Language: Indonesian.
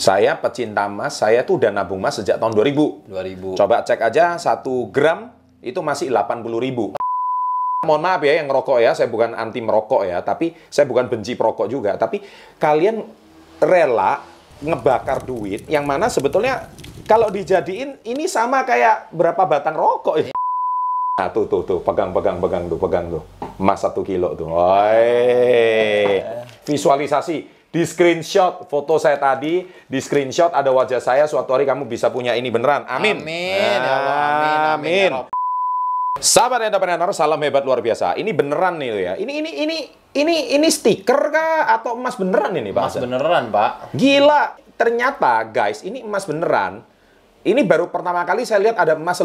Saya pecinta emas, saya tuh udah nabung emas sejak tahun 2000. 2000. Coba cek aja 1 gram itu masih 80 ribu. Mohon maaf ya yang ngerokok ya, saya bukan anti merokok ya, tapi saya bukan benci perokok juga. Tapi kalian rela ngebakar duit yang mana sebetulnya kalau dijadiin ini sama kayak berapa batang rokok ya. Nah tuh tuh tuh pegang pegang pegang tuh pegang tuh emas satu kilo tuh. Oi. Visualisasi di screenshot foto saya tadi di screenshot ada wajah saya suatu hari kamu bisa punya ini beneran. Amin. Amin. Ya Allah, amin. Amin. Amin. Ya Rob. Sahabat entrepreneur, salam hebat luar biasa. Ini beneran nih ya. Ini ini ini ini ini stiker kah atau emas beneran ini, Pak? Mas Hasan? beneran, Pak. Gila, ternyata guys, ini emas beneran. Ini baru pertama kali saya lihat ada emas